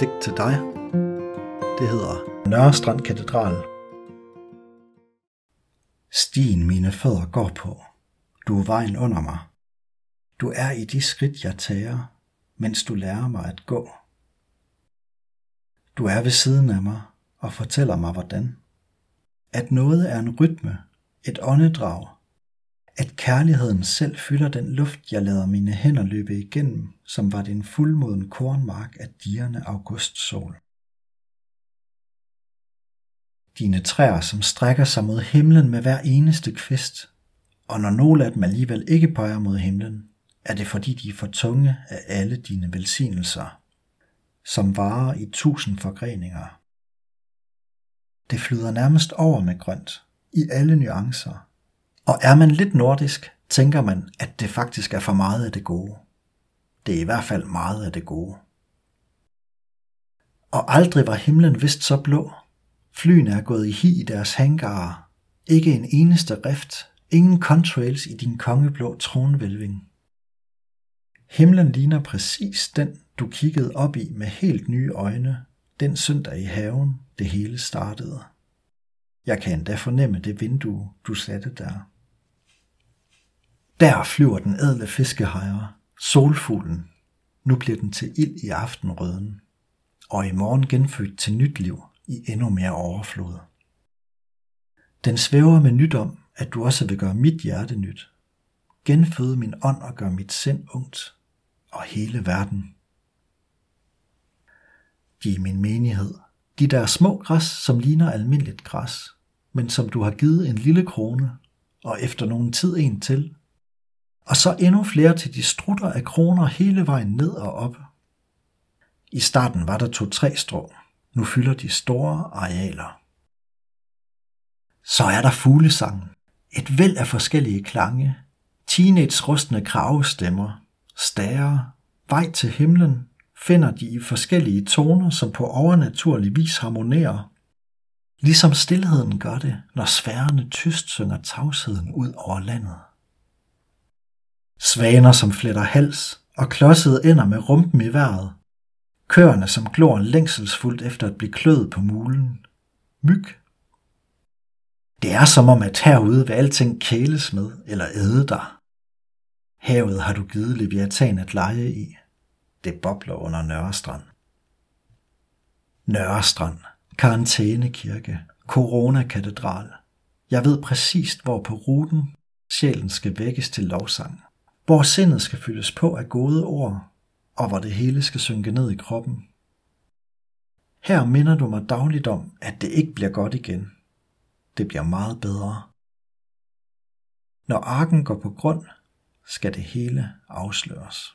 digt til dig. Det hedder Nørrestrand Katedral. Stien mine fødder går på. Du er vejen under mig. Du er i de skridt, jeg tager, mens du lærer mig at gå. Du er ved siden af mig og fortæller mig, hvordan. At noget er en rytme, et åndedrag, at kærligheden selv fylder den luft, jeg lader mine hænder løbe igennem, som var det en fuldmoden kornmark af dierne augustsol. Dine træer, som strækker sig mod himlen med hver eneste kvist, og når nogle af dem alligevel ikke peger mod himlen, er det fordi de er for tunge af alle dine velsignelser, som varer i tusind forgreninger. Det flyder nærmest over med grønt, i alle nuancer, og er man lidt nordisk, tænker man, at det faktisk er for meget af det gode. Det er i hvert fald meget af det gode. Og aldrig var himlen vist så blå. Flyene er gået i hi i deres hangarer. Ikke en eneste rift. Ingen contrails i din kongeblå tronvælving. Himlen ligner præcis den, du kiggede op i med helt nye øjne, den søndag i haven, det hele startede. Jeg kan endda fornemme det vindue, du satte der. Der flyver den ædle fiskehejre, solfuglen. Nu bliver den til ild i aftenrøden, og i morgen genfødt til nyt liv i endnu mere overflod. Den svæver med nyt om, at du også vil gøre mit hjerte nyt. Genføde min ånd og gøre mit sind ungt, og hele verden. Giv min menighed, de der små græs, som ligner almindeligt græs, men som du har givet en lille krone, og efter nogen tid en til, og så endnu flere til de strutter af kroner hele vejen ned og op. I starten var der to-tre strå, nu fylder de store arealer. Så er der fuglesangen, et væld af forskellige klange, teenage rustne kravestemmer, stager, vej til himlen, finder de i forskellige toner, som på overnaturlig vis harmonerer. Ligesom stillheden gør det, når sværene tyst synger tavsheden ud over landet. Svaner, som fletter hals, og klodsede ender med rumpen i vejret. Køerne, som glor længselsfuldt efter at blive kløet på mulen. Myg. Det er som om, at herude vil alting kæles med eller æde dig. Havet har du givet Leviathan at lege i. Det bobler under Nørrestrand. Nørrestrand, karantænekirke, coronakatedral. Jeg ved præcist, hvor på ruten sjælen skal vækkes til lovsang hvor sindet skal fyldes på af gode ord, og hvor det hele skal synke ned i kroppen. Her minder du mig dagligt om, at det ikke bliver godt igen. Det bliver meget bedre. Når arken går på grund, skal det hele afsløres.